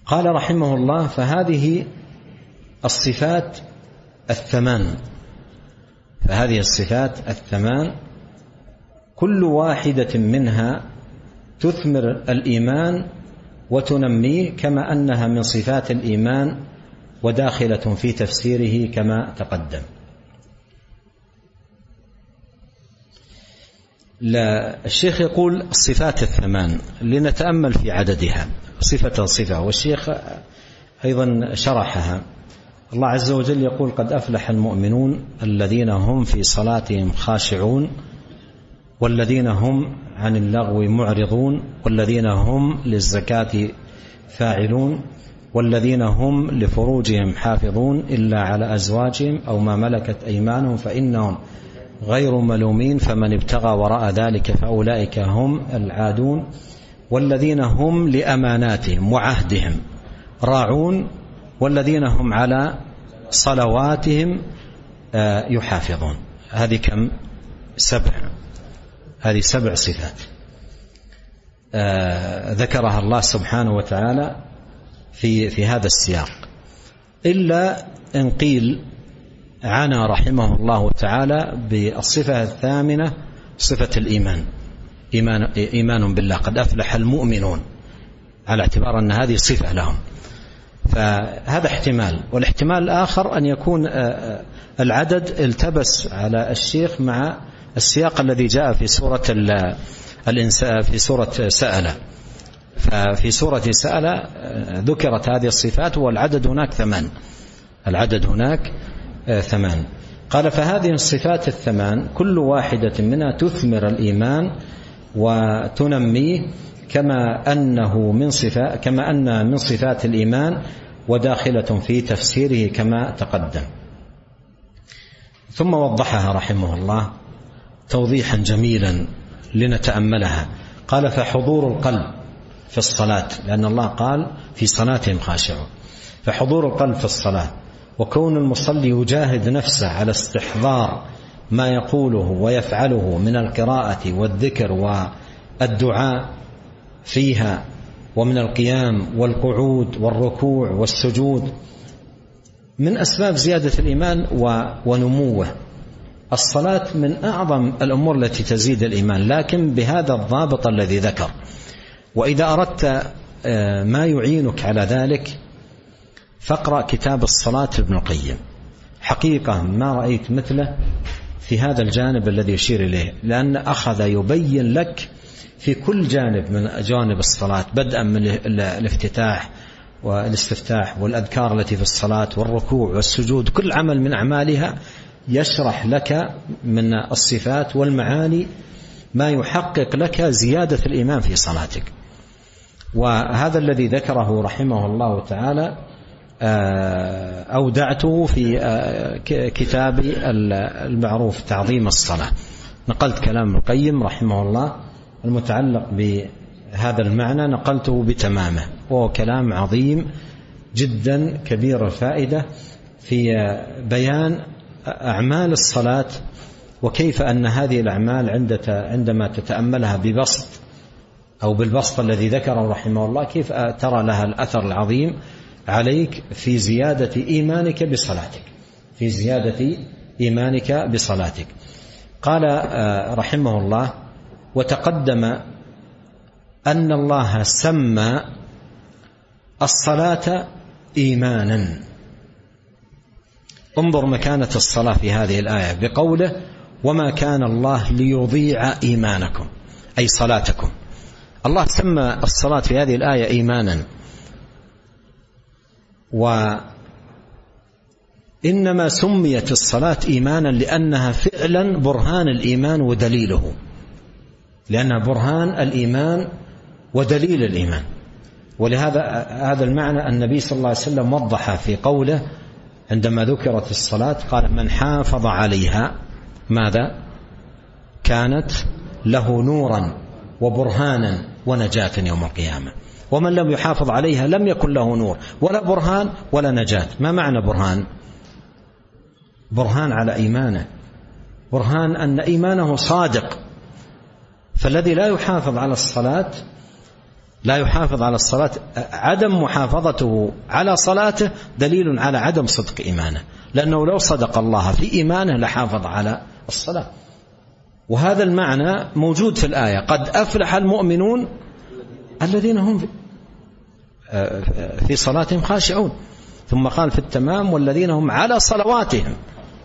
قال رحمه الله فهذه الصفات الثمان فهذه الصفات الثمان كل واحدة منها تثمر الإيمان وتنميه كما أنها من صفات الإيمان وداخلة في تفسيره كما تقدم. لا الشيخ يقول الصفات الثمان لنتأمل في عددها صفة صفة والشيخ أيضا شرحها. الله عز وجل يقول قد أفلح المؤمنون الذين هم في صلاتهم خاشعون والذين هم عن اللغو معرضون والذين هم للزكاة فاعلون والذين هم لفروجهم حافظون إلا على أزواجهم أو ما ملكت أيمانهم فإنهم غير ملومين فمن ابتغى وراء ذلك فأولئك هم العادون. والذين هم لأماناتهم وعهدهم راعون والذين هم على صلواتهم آه، يحافظون. هذه كم؟ سبع. هذه سبع صفات. آه، ذكرها الله سبحانه وتعالى في في هذا السياق. إلا إن قيل عانى رحمه الله تعالى بالصفة الثامنة صفة الإيمان. إيمان, إيمان بالله. قد أفلح المؤمنون على اعتبار أن هذه صفة لهم. فهذا احتمال. والاحتمال الآخر أن يكون آه، آه، العدد التبس على الشيخ مع السياق الذي جاء في سورة الإنسان في سورة سأل. ففي سورة سأل آه، ذكرت هذه الصفات والعدد هناك ثمان. العدد هناك ثمان. قال فهذه الصفات الثمان كل واحدة منها تثمر الإيمان وتنميه كما أنه من صفات كما أن من صفات الإيمان وداخلة في تفسيره كما تقدم. ثم وضحها رحمه الله. توضيحا جميلا لنتأملها. قال فحضور القلب في الصلاة. لأن الله قال في صلاتهم خاشعون. فحضور القلب في الصلاة. وكون المصلي يجاهد نفسه على استحضار ما يقوله ويفعله من القراءة والذكر والدعاء فيها ومن القيام والقعود والركوع والسجود من أسباب زيادة الإيمان ونموه. الصلاة من أعظم الأمور التي تزيد الإيمان لكن بهذا الضابط الذي ذكر. وإذا أردت ما يعينك على ذلك فاقرأ كتاب الصلاة ابن القيم. حقيقة ما رأيت مثله في هذا الجانب الذي يشير إليه لأن أخذ يبين لك في كل جانب من جوانب الصلاة بدءا من الافتتاح والاستفتاح والأذكار التي في الصلاة والركوع والسجود كل عمل من أعمالها يشرح لك من الصفات والمعاني ما يحقق لك زيادة الإيمان في صلاتك. وهذا الذي ذكره رحمه الله تعالى أودعته في كتابي المعروف تعظيم الصلاة. نقلت كلام القيم رحمه الله المتعلق بهذا المعنى نقلته بتمامه. وهو كلام عظيم جدا كبير الفائدة في بيان أعمال الصلاة وكيف أن هذه الأعمال عندما تتأملها ببسط أو بالبسط الذي ذكره رحمه الله كيف ترى لها الأثر العظيم عليك في زيادة إيمانك بصلاتك؟ في زيادة إيمانك بصلاتك. قال رحمه الله وتقدم أن الله سمى الصلاة إيمانا. انظر مكانة الصلاة في هذه الآية بقوله وما كان الله ليضيع إيمانكم أي صلاتكم. الله سمى الصلاة في هذه الآية إيمانا. وإنما سميت الصلاة إيمانا لأنها فعلا برهان الإيمان ودليله. لأنها برهان الإيمان ودليل الإيمان. ولهذا هذا المعنى النبي صلى الله عليه وسلم وضح في قوله عندما ذكرت الصلاة قال من حافظ عليها ماذا؟ كانت له نورا وبرهانا ونجاة يوم القيامة. ومن لم يحافظ عليها لم يكن له نور ولا برهان ولا نجاة. ما معنى برهان؟ برهان على إيمانه. برهان أن إيمانه صادق. فالذي لا يحافظ على الصلاة لا يحافظ على الصلاة عدم محافظته على صلاته دليل على عدم صدق إيمانه. لأنه لو صدق الله في إيمانه لحافظ على الصلاة. وهذا المعنى موجود في الآية. قد أفلح المؤمنون الذين هم في صلاتهم خاشعون. ثم قال في التمام والذين هم على صلواتهم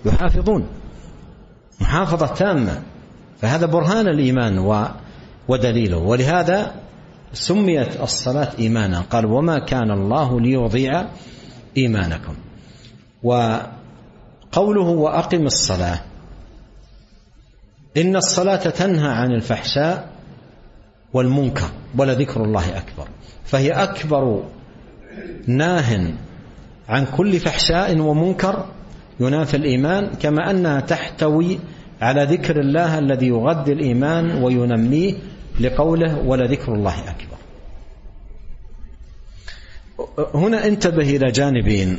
يحافظون. محافظة تامة. فهذا برهان الإيمان ودليله. ولهذا سميت الصلاة إيمانا. قال وما كان الله ليضيع إيمانكم. وقوله وأقم الصلاة. إن الصلاة تنهى عن الفحشاء والمنكر ولذكر الله أكبر. فهي أكبر ناه عن كل فحشاء ومنكر ينافي الإيمان كما أنها تحتوي على ذكر الله الذي يغذي الإيمان وينميه لقوله ولذكر الله أكبر. هنا انتبه إلى جانبين.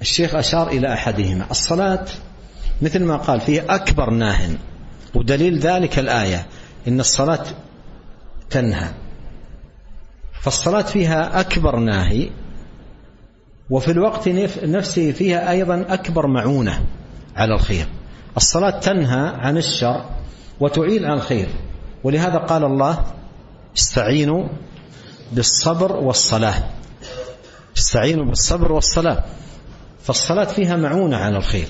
الشيخ أشار إلى أحدهما. الصلاة مثل ما قال فيه أكبر ناه ودليل ذلك الآية إن الصلاة تنهى. فالصلاة فيها أكبر ناهي وفي الوقت نفسه فيها أيضا أكبر معونة على الخير. الصلاة تنهى عن الشر وتعين على الخير. ولهذا قال الله استعينوا بالصبر والصلاة. استعينوا بالصبر والصلاة. فالصلاة فيها معونة على الخير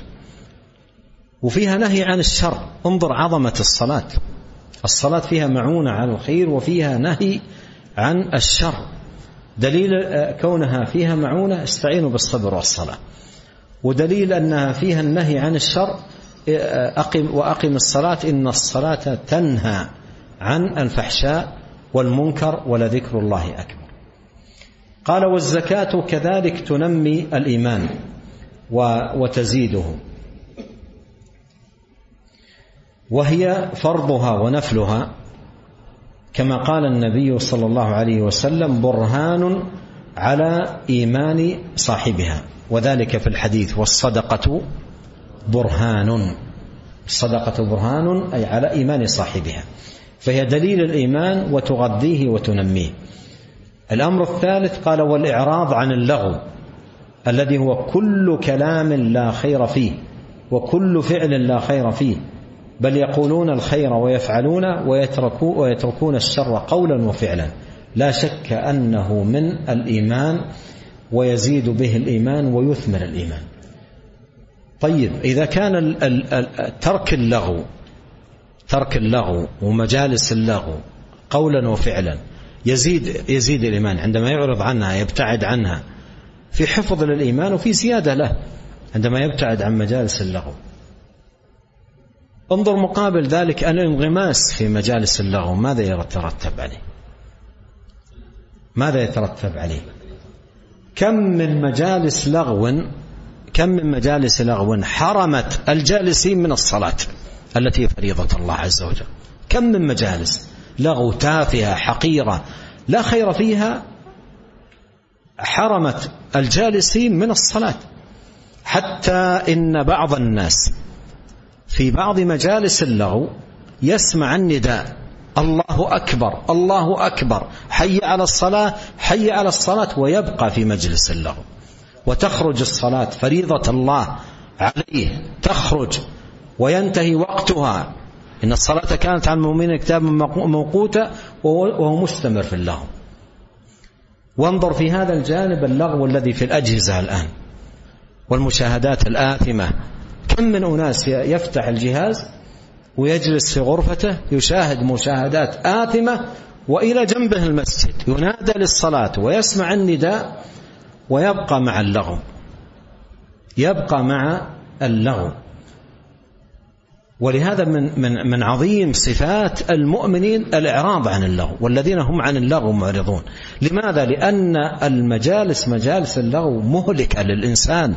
وفيها نهي عن الشر. انظر عظمة الصلاة. الصلاة فيها معونة على الخير وفيها نهي عن الشر. دليل كونها فيها معونة استعينوا بالصبر والصلاة. ودليل أنها فيها النهي عن الشر أقم وأقم الصلاة إن الصلاة تنهى. عن الفحشاء والمنكر ولذكر الله أكبر. قال والزكاة كذلك تنمي الإيمان وتزيده. وهي فرضها ونفلها. كما قال النبي صلى الله عليه وسلم برهان على إيمان صاحبها. وذلك في الحديث والصدقة برهان. الصدقة برهان أي على إيمان صاحبها. فهي دليل الإيمان وتغذيه وتنميه. الأمر الثالث قال والإعراض عن اللغو الذي هو كل كلام لا خير فيه وكل فعل لا خير فيه بل يقولون الخير ويفعلون ويتركون, ويتركون الشر قولا وفعلا. لا شك أنه من الإيمان ويزيد به الإيمان ويثمر الإيمان. طيب إذا كان ترك اللغو ترك اللغو ومجالس اللغو قولا وفعلا. يزيد يزيد الإيمان. عندما يعرض عنها يبتعد عنها في حفظ للإيمان وفي زيادة له عندما يبتعد عن مجالس اللغو. انظر مقابل ذلك الانغماس في مجالس اللغو ماذا يترتب عليه؟ ماذا يترتب عليه؟ كم من مجالس لغو كم من مجالس لغو حرمت الجالسين من الصلاة؟ التي فريضة الله عز وجل. كم من مجالس لغو تافهة حقيرة لا خير فيها حرمت الجالسين من الصلاة. حتى إن بعض الناس في بعض مجالس اللغو يسمع النداء. الله أكبر الله أكبر. حي على الصلاة حي على الصلاة ويبقى في مجلس اللغو. وتخرج الصلاة فريضة الله عليه. تخرج. وينتهي وقتها. إن الصلاة كانت على المؤمنين كتابا موقوتا وهو مستمر في اللغو. وانظر في هذا الجانب اللغو الذي في الأجهزة الآن والمشاهدات الآثمة. كم من أناس يفتح الجهاز ويجلس في غرفته يشاهد مشاهدات آثمة وإلى جنبه المسجد. ينادى للصلاة ويسمع النداء ويبقى مع اللغو. يبقى مع اللغو. ولهذا من من من عظيم صفات المؤمنين الإعراض عن اللغو والذين هم عن اللغو معرضون. لماذا؟ لأن المجالس مجالس اللغو مهلكة للإنسان.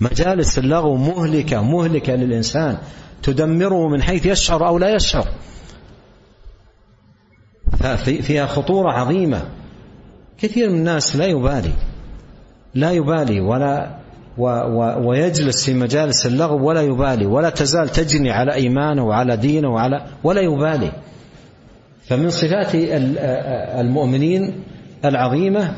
مجالس اللغو مهلكة مهلكة للإنسان. تدمره من حيث يشعر أو لا يشعر. فيها خطورة عظيمة. كثير من الناس لا يبالي لا يبالي ولا و و ويجلس في مجالس اللغو ولا يبالي ولا تزال تجني على إيمانه وعلى دينه وعلى ولا يبالي. فمن صفات المؤمنين العظيمة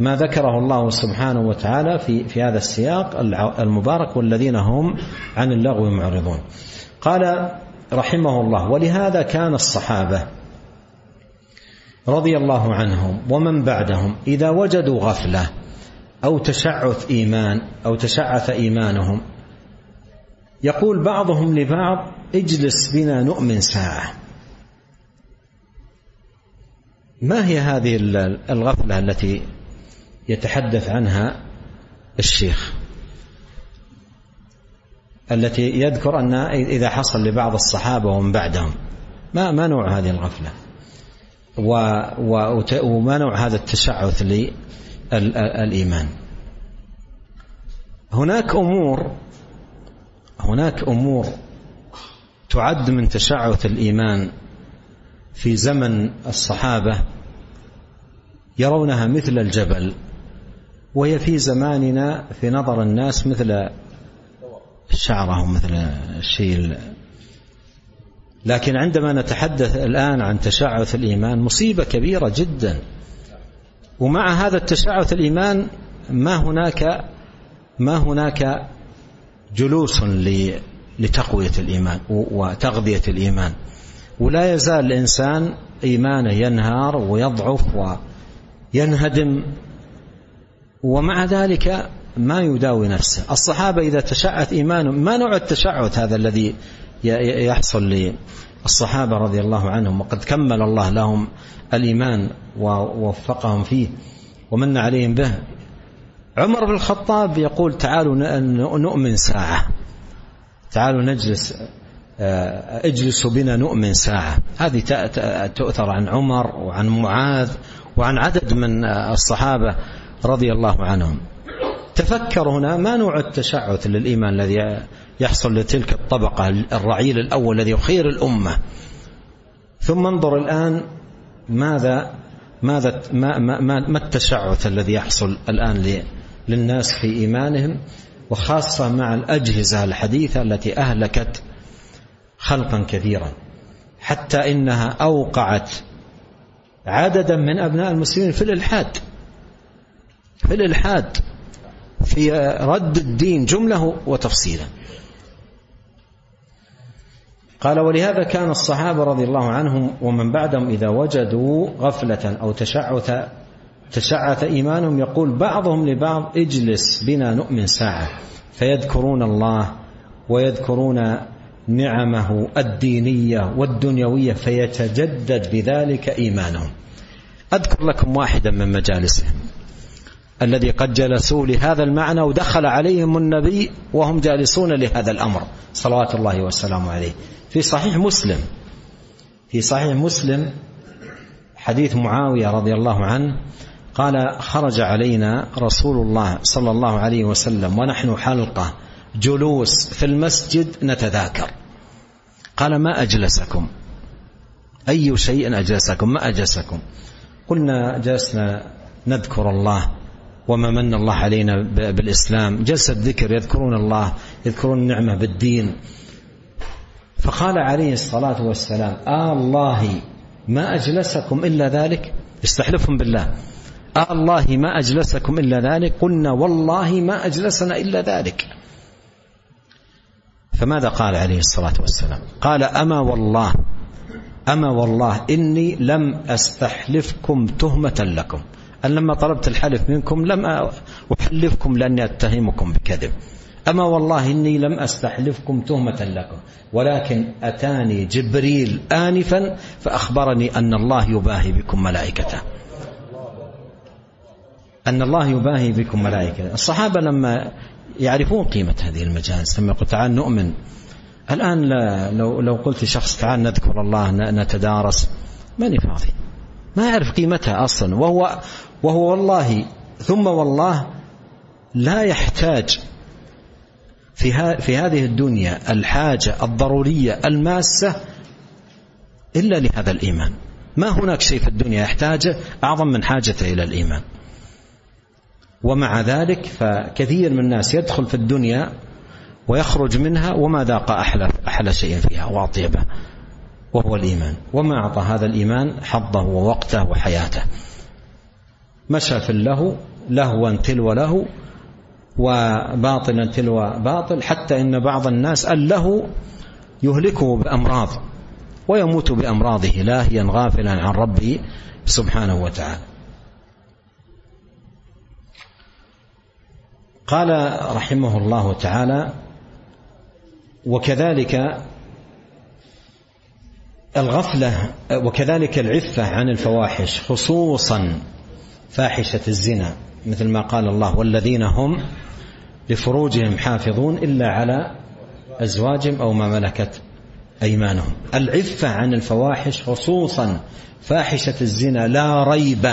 ما ذكره الله سبحانه وتعالى في في هذا السياق المبارك والذين هم عن اللغو معرضون. قال رحمه الله ولهذا كان الصحابة رضي الله عنهم ومن بعدهم إذا وجدوا غفلة أو تشعث إيمان أو تشعث إيمانهم. يقول بعضهم لبعض اجلس بنا نؤمن ساعة. ما هي هذه الغفلة التي يتحدث عنها الشيخ؟ التي يذكر أن إذا حصل لبعض الصحابة ومن بعدهم. ما ما نوع هذه الغفلة؟ وما نوع هذا التشعث الإيمان. هناك أمور هناك أمور تعد من تشعث الإيمان في زمن الصحابة يرونها مثل الجبل وهي في زماننا في نظر الناس مثل الشعرة ومثل الشيء لكن عندما نتحدث الآن عن تشعث الإيمان مصيبة كبيرة جدا. ومع هذا التشعث الإيمان ما هناك ما هناك جلوس لتقوية الإيمان وتغذية الإيمان. ولا يزال الإنسان إيمانه ينهار ويضعف وينهدم. ومع ذلك ما يداوي نفسه. الصحابة إذا تشعث إيمانهم ما نوع التشعث هذا الذي يحصل للصحابة رضي الله عنهم وقد كمل الله لهم الإيمان ووفقهم فيه ومن عليهم به. عمر بن الخطاب يقول تعالوا نؤمن ساعة. تعالوا نجلس آه، اجلسوا بنا نؤمن ساعة. هذه تؤثر عن عمر وعن معاذ وعن عدد من الصحابة رضي الله عنهم. تفكر هنا ما نوع التشعث للإيمان الذي يحصل لتلك الطبقة الرعيل الأول الذي يخير الأمة. ثم انظر الآن ماذا ماذا ما, ما, ما التشعث الذي يحصل الآن للناس في إيمانهم وخاصة مع الأجهزة الحديثة التي أهلكت خلقا كثيرا. حتى إنها أوقعت عددا من أبناء المسلمين في الإلحاد. في الإلحاد في رد الدين جملة وتفصيلا. قال ولهذا كان الصحابة رضي الله عنهم ومن بعدهم إذا وجدوا غفلة أو تشعث تشعث إيمانهم يقول بعضهم لبعض اجلس بنا نؤمن ساعة. فيذكرون الله ويذكرون نعمه الدينية والدنيوية فيتجدد بذلك إيمانهم. أذكر لكم واحدا من مجالسهم الذي قد جلسوا لهذا المعنى ودخل عليهم النبي وهم جالسون لهذا الأمر. صلوات الله وسلامه عليه. في صحيح مسلم. في صحيح مسلم حديث معاوية رضي الله عنه قال خرج علينا رسول الله صلى الله عليه وسلم ونحن حلقة جلوس في المسجد نتذاكر. قال ما أجلسكم؟ أي شيء أجلسكم؟ ما أجلسكم؟ قلنا جلسنا نذكر الله وما من الله علينا بالإسلام. جلسة ذكر يذكرون الله يذكرون النعمة بالدين. فقال عليه الصلاة والسلام آه آلله ما أجلسكم إلا ذلك؟ استحلفهم بالله. آه آلله ما أجلسكم إلا ذلك؟ قلنا والله ما أجلسنا إلا ذلك. فماذا قال عليه الصلاة والسلام؟ قال أما والله أما والله إني لم أستحلفكم تهمة لكم. أن لما طلبت الحلف منكم لم أحلفكم لأني أتهمكم بكذب. أما والله إني لم أستحلفكم تهمة لكم ولكن أتاني جبريل آنفا فأخبرني أن الله يباهي بكم ملائكته. أن الله يباهي بكم ملائكته. الصحابة لما يعرفون قيمة هذه المجالس لما يقول تعال نؤمن. الآن لو, لو قلت شخص تعال نذكر الله نتدارس ماني فاضي. ما يعرف قيمتها أصلا. وهو, وهو والله ثم والله لا يحتاج في, في هذه الدنيا الحاجة الضرورية الماسة إلا لهذا الإيمان. ما هناك شيء في الدنيا يحتاجه أعظم من حاجته إلى الإيمان. ومع ذلك فكثير من الناس يدخل في الدنيا ويخرج منها وما ذاق أحلى, أحلى شيء فيها وأطيبه وهو الإيمان. وما أعطى هذا الإيمان حظه ووقته وحياته. مشى في اللهو لهوا تلو له وباطلا تلو باطل حتى إن بعض الناس اللهو يهلكه بأمراض ويموت بأمراضه لاهيا غافلا عن ربه سبحانه وتعالى. قال رحمه الله تعالى وكذلك الغفلة وكذلك العفة عن الفواحش خصوصا فاحشة الزنا مثل ما قال الله والذين هم لفروجهم حافظون إلا على أزواجهم أو ما ملكت أيمانهم. العفة عن الفواحش خصوصا فاحشة الزنا لا ريب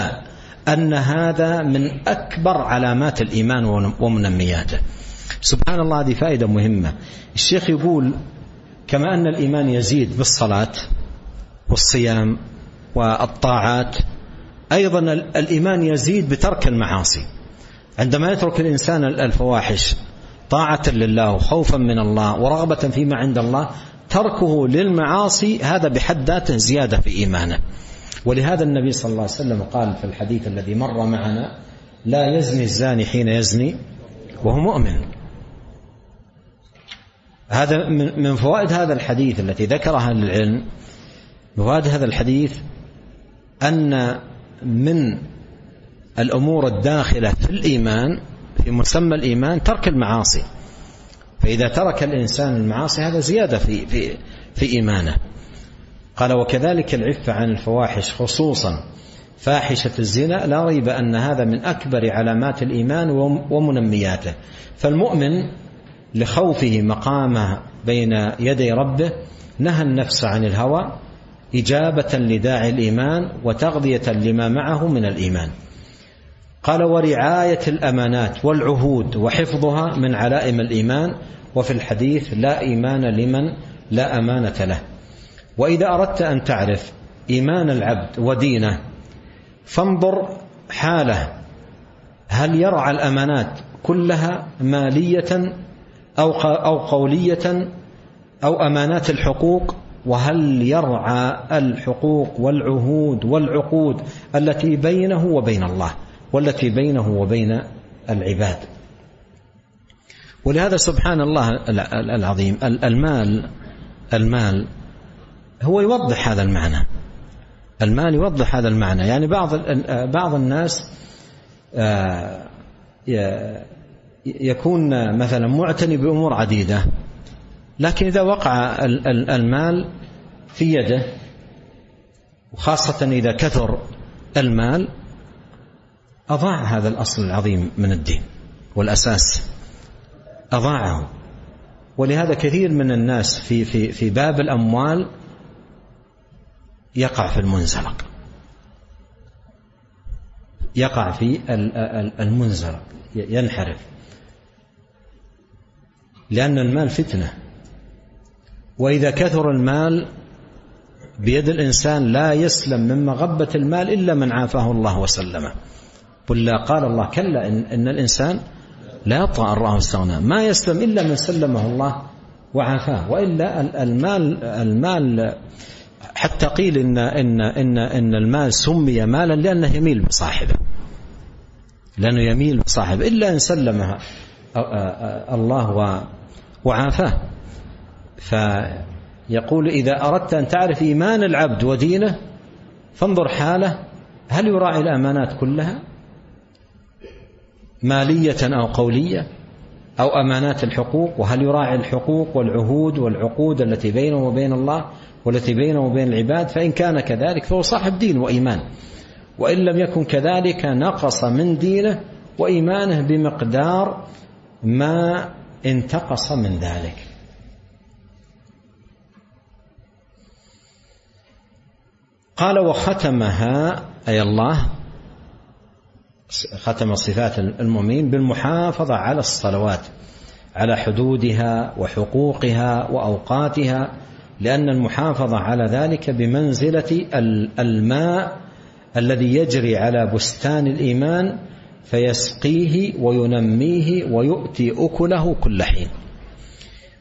أن هذا من أكبر علامات الإيمان ومنمياته. سبحان الله هذه فائدة مهمة. الشيخ يقول كما أن الإيمان يزيد بالصلاة والصيام والطاعات أيضا الإيمان يزيد بترك المعاصي. عندما يترك الإنسان الفواحش طاعة لله وخوفا من الله ورغبة فيما عند الله تركه للمعاصي هذا بحد ذاته زيادة في إيمانه. ولهذا النبي صلى الله عليه وسلم قال في الحديث الذي مر معنا لا يزني الزاني حين يزني وهو مؤمن. هذا من فوائد هذا الحديث التي ذكرها العلم. فوائد هذا الحديث أن من الأمور الداخلة في الإيمان في مسمى الإيمان ترك المعاصي. فإذا ترك الإنسان المعاصي هذا زيادة في في في إيمانه. قال وكذلك العفة عن الفواحش خصوصا فاحشة الزنا لا ريب أن هذا من أكبر علامات الإيمان ومنمياته. فالمؤمن لخوفه مقامه بين يدي ربه نهى النفس عن الهوى إجابة لداعي الإيمان وتغذية لما معه من الإيمان. قال ورعاية الأمانات والعهود وحفظها من علائم الإيمان وفي الحديث لا إيمان لمن لا أمانة له. وإذا أردت أن تعرف إيمان العبد ودينه فانظر حاله. هل يرعى الأمانات كلها مالية أو قولية أو أمانات الحقوق؟ وهل يرعى الحقوق والعهود والعقود التي بينه وبين الله؟ والتي بينه وبين العباد. ولهذا سبحان الله العظيم المال المال هو يوضح هذا المعنى. المال يوضح هذا المعنى. يعني بعض بعض الناس آه، يكون مثلا معتني بأمور عديدة لكن إذا وقع المال في يده وخاصة إذا كثر المال أضاع هذا الأصل العظيم من الدين والأساس. أضاعه. ولهذا كثير من الناس في في في باب الأموال يقع في المنزلق. يقع في المنزلق. ينحرف. لأن المال فتنة. وإذا كثر المال بيد الإنسان لا يسلم من مغبة المال إلا من عافاه الله وسلمه. ولا قال الله كلا إن, إن الإنسان لا يطغى الله واستغنى ما يسلم إلا من سلمه الله وعافاه وإلا المال المال حتى قيل إن إن إن إن المال سمي مالا لأنه يميل بصاحبه لأنه يميل بصاحبه إلا إن سلمها الله وعافاه. فيقول إذا أردت أن تعرف إيمان العبد ودينه فانظر حاله هل يراعي الأمانات كلها؟ مالية أو قولية أو أمانات الحقوق وهل يراعي الحقوق والعهود والعقود التي بينه وبين الله والتي بينه وبين العباد؟ فإن كان كذلك فهو صاحب دين وإيمان. وإن لم يكن كذلك نقص من دينه وإيمانه بمقدار ما انتقص من ذلك. قال وختمها أي الله ختم صفات المؤمنين بالمحافظة على الصلوات على حدودها وحقوقها وأوقاتها لأن المحافظة على ذلك بمنزلة الماء الذي يجري على بستان الإيمان فيسقيه وينميه ويؤتي أكله كل حين.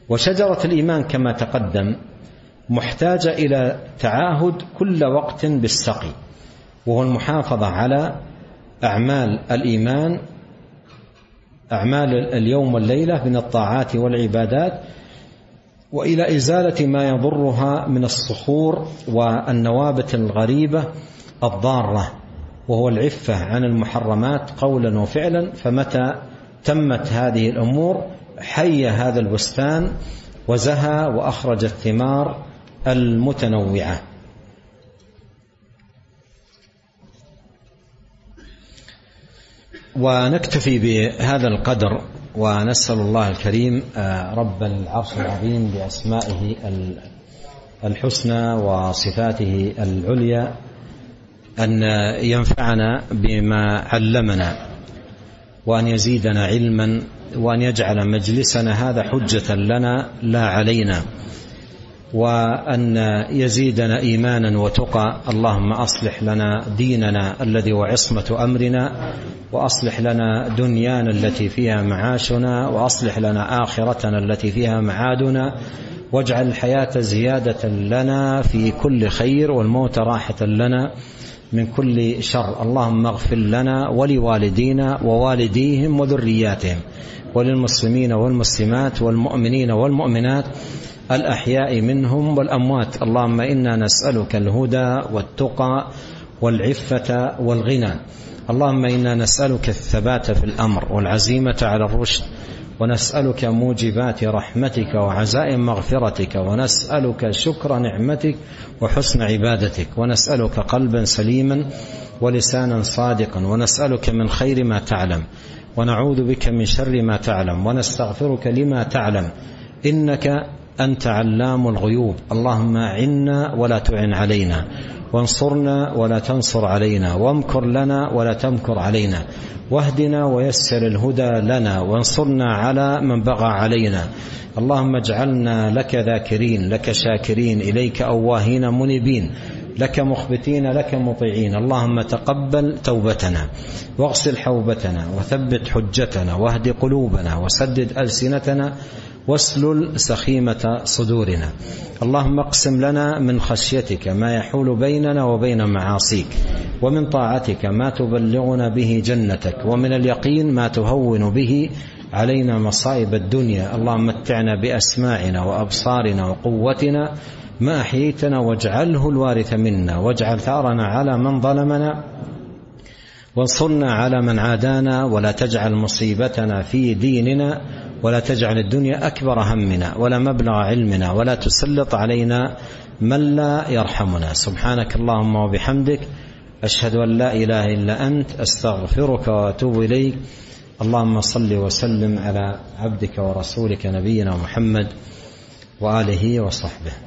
وشجرة الإيمان كما تقدم محتاجة إلى تعاهد كل وقت بالسقي وهو المحافظة على أعمال الإيمان أعمال اليوم والليلة من الطاعات والعبادات وإلى إزالة ما يضرها من الصخور والنوابت الغريبة الضارة وهو العفة عن المحرمات قولا وفعلا. فمتى تمت هذه الأمور حي هذا البستان وزهى وأخرج الثمار المتنوعة. ونكتفي بهذا القدر ونسأل الله الكريم آه، رب العرش العظيم بأسمائه الحسنى وصفاته العليا أن ينفعنا بما علمنا وأن يزيدنا علما وأن يجعل مجلسنا هذا حجة لنا لا علينا. وأن يزيدنا إيمانا وتقى. اللهم أصلح لنا ديننا الذي هو عصمة أمرنا وأصلح لنا دنيانا التي فيها معاشنا وأصلح لنا آخرتنا التي فيها معادنا واجعل الحياة زيادة لنا في كل خير والموت راحة لنا من كل شر. اللهم اغفر لنا ولوالدينا ووالديهم وذرياتهم وللمسلمين والمسلمات والمؤمنين والمؤمنات الأحياء منهم والأموات. اللهم إنا نسألك الهدى والتقى والعفة والغنى. اللهم إنا نسألك الثبات في الأمر والعزيمة على الرشد. ونسألك موجبات رحمتك وعزائم مغفرتك. ونسألك شكر نعمتك وحسن عبادتك. ونسألك قلبا سليما ولسانا صادقا. ونسألك من خير ما تعلم. ونعوذ بك من شر ما تعلم. ونستغفرك لما تعلم. إنك أنت علام الغيوب. اللهم أعنا ولا تعن علينا. وانصرنا ولا تنصر علينا. وامكر لنا ولا تمكر علينا. واهدنا ويسر الهدى لنا. وانصرنا على من بغى علينا. اللهم اجعلنا لك ذاكرين لك شاكرين إليك أواهين منيبين لك مخبتين لك مطيعين. اللهم تقبل توبتنا واغسل حوبتنا وثبت حجتنا واهد قلوبنا وسدد ألسنتنا واسلل سخيمة صدورنا. اللهم اقسم لنا من خشيتك ما يحول بيننا وبين معاصيك ومن طاعتك ما تبلغنا به جنتك ومن اليقين ما تهون به علينا مصائب الدنيا. اللهم متعنا بأسماعنا وأبصارنا وقوتنا ما أحييتنا واجعله الوارث منا واجعل ثأرنا على من ظلمنا وانصرنا على من عادانا ولا تجعل مصيبتنا في ديننا ولا تجعل الدنيا أكبر همنا ولا مبلغ علمنا ولا تسلط علينا من لا يرحمنا. سبحانك اللهم وبحمدك أشهد أن لا إله إلا أنت أستغفرك وأتوب إليك. اللهم صل وسلم على عبدك ورسولك نبينا محمد وآله وصحبه.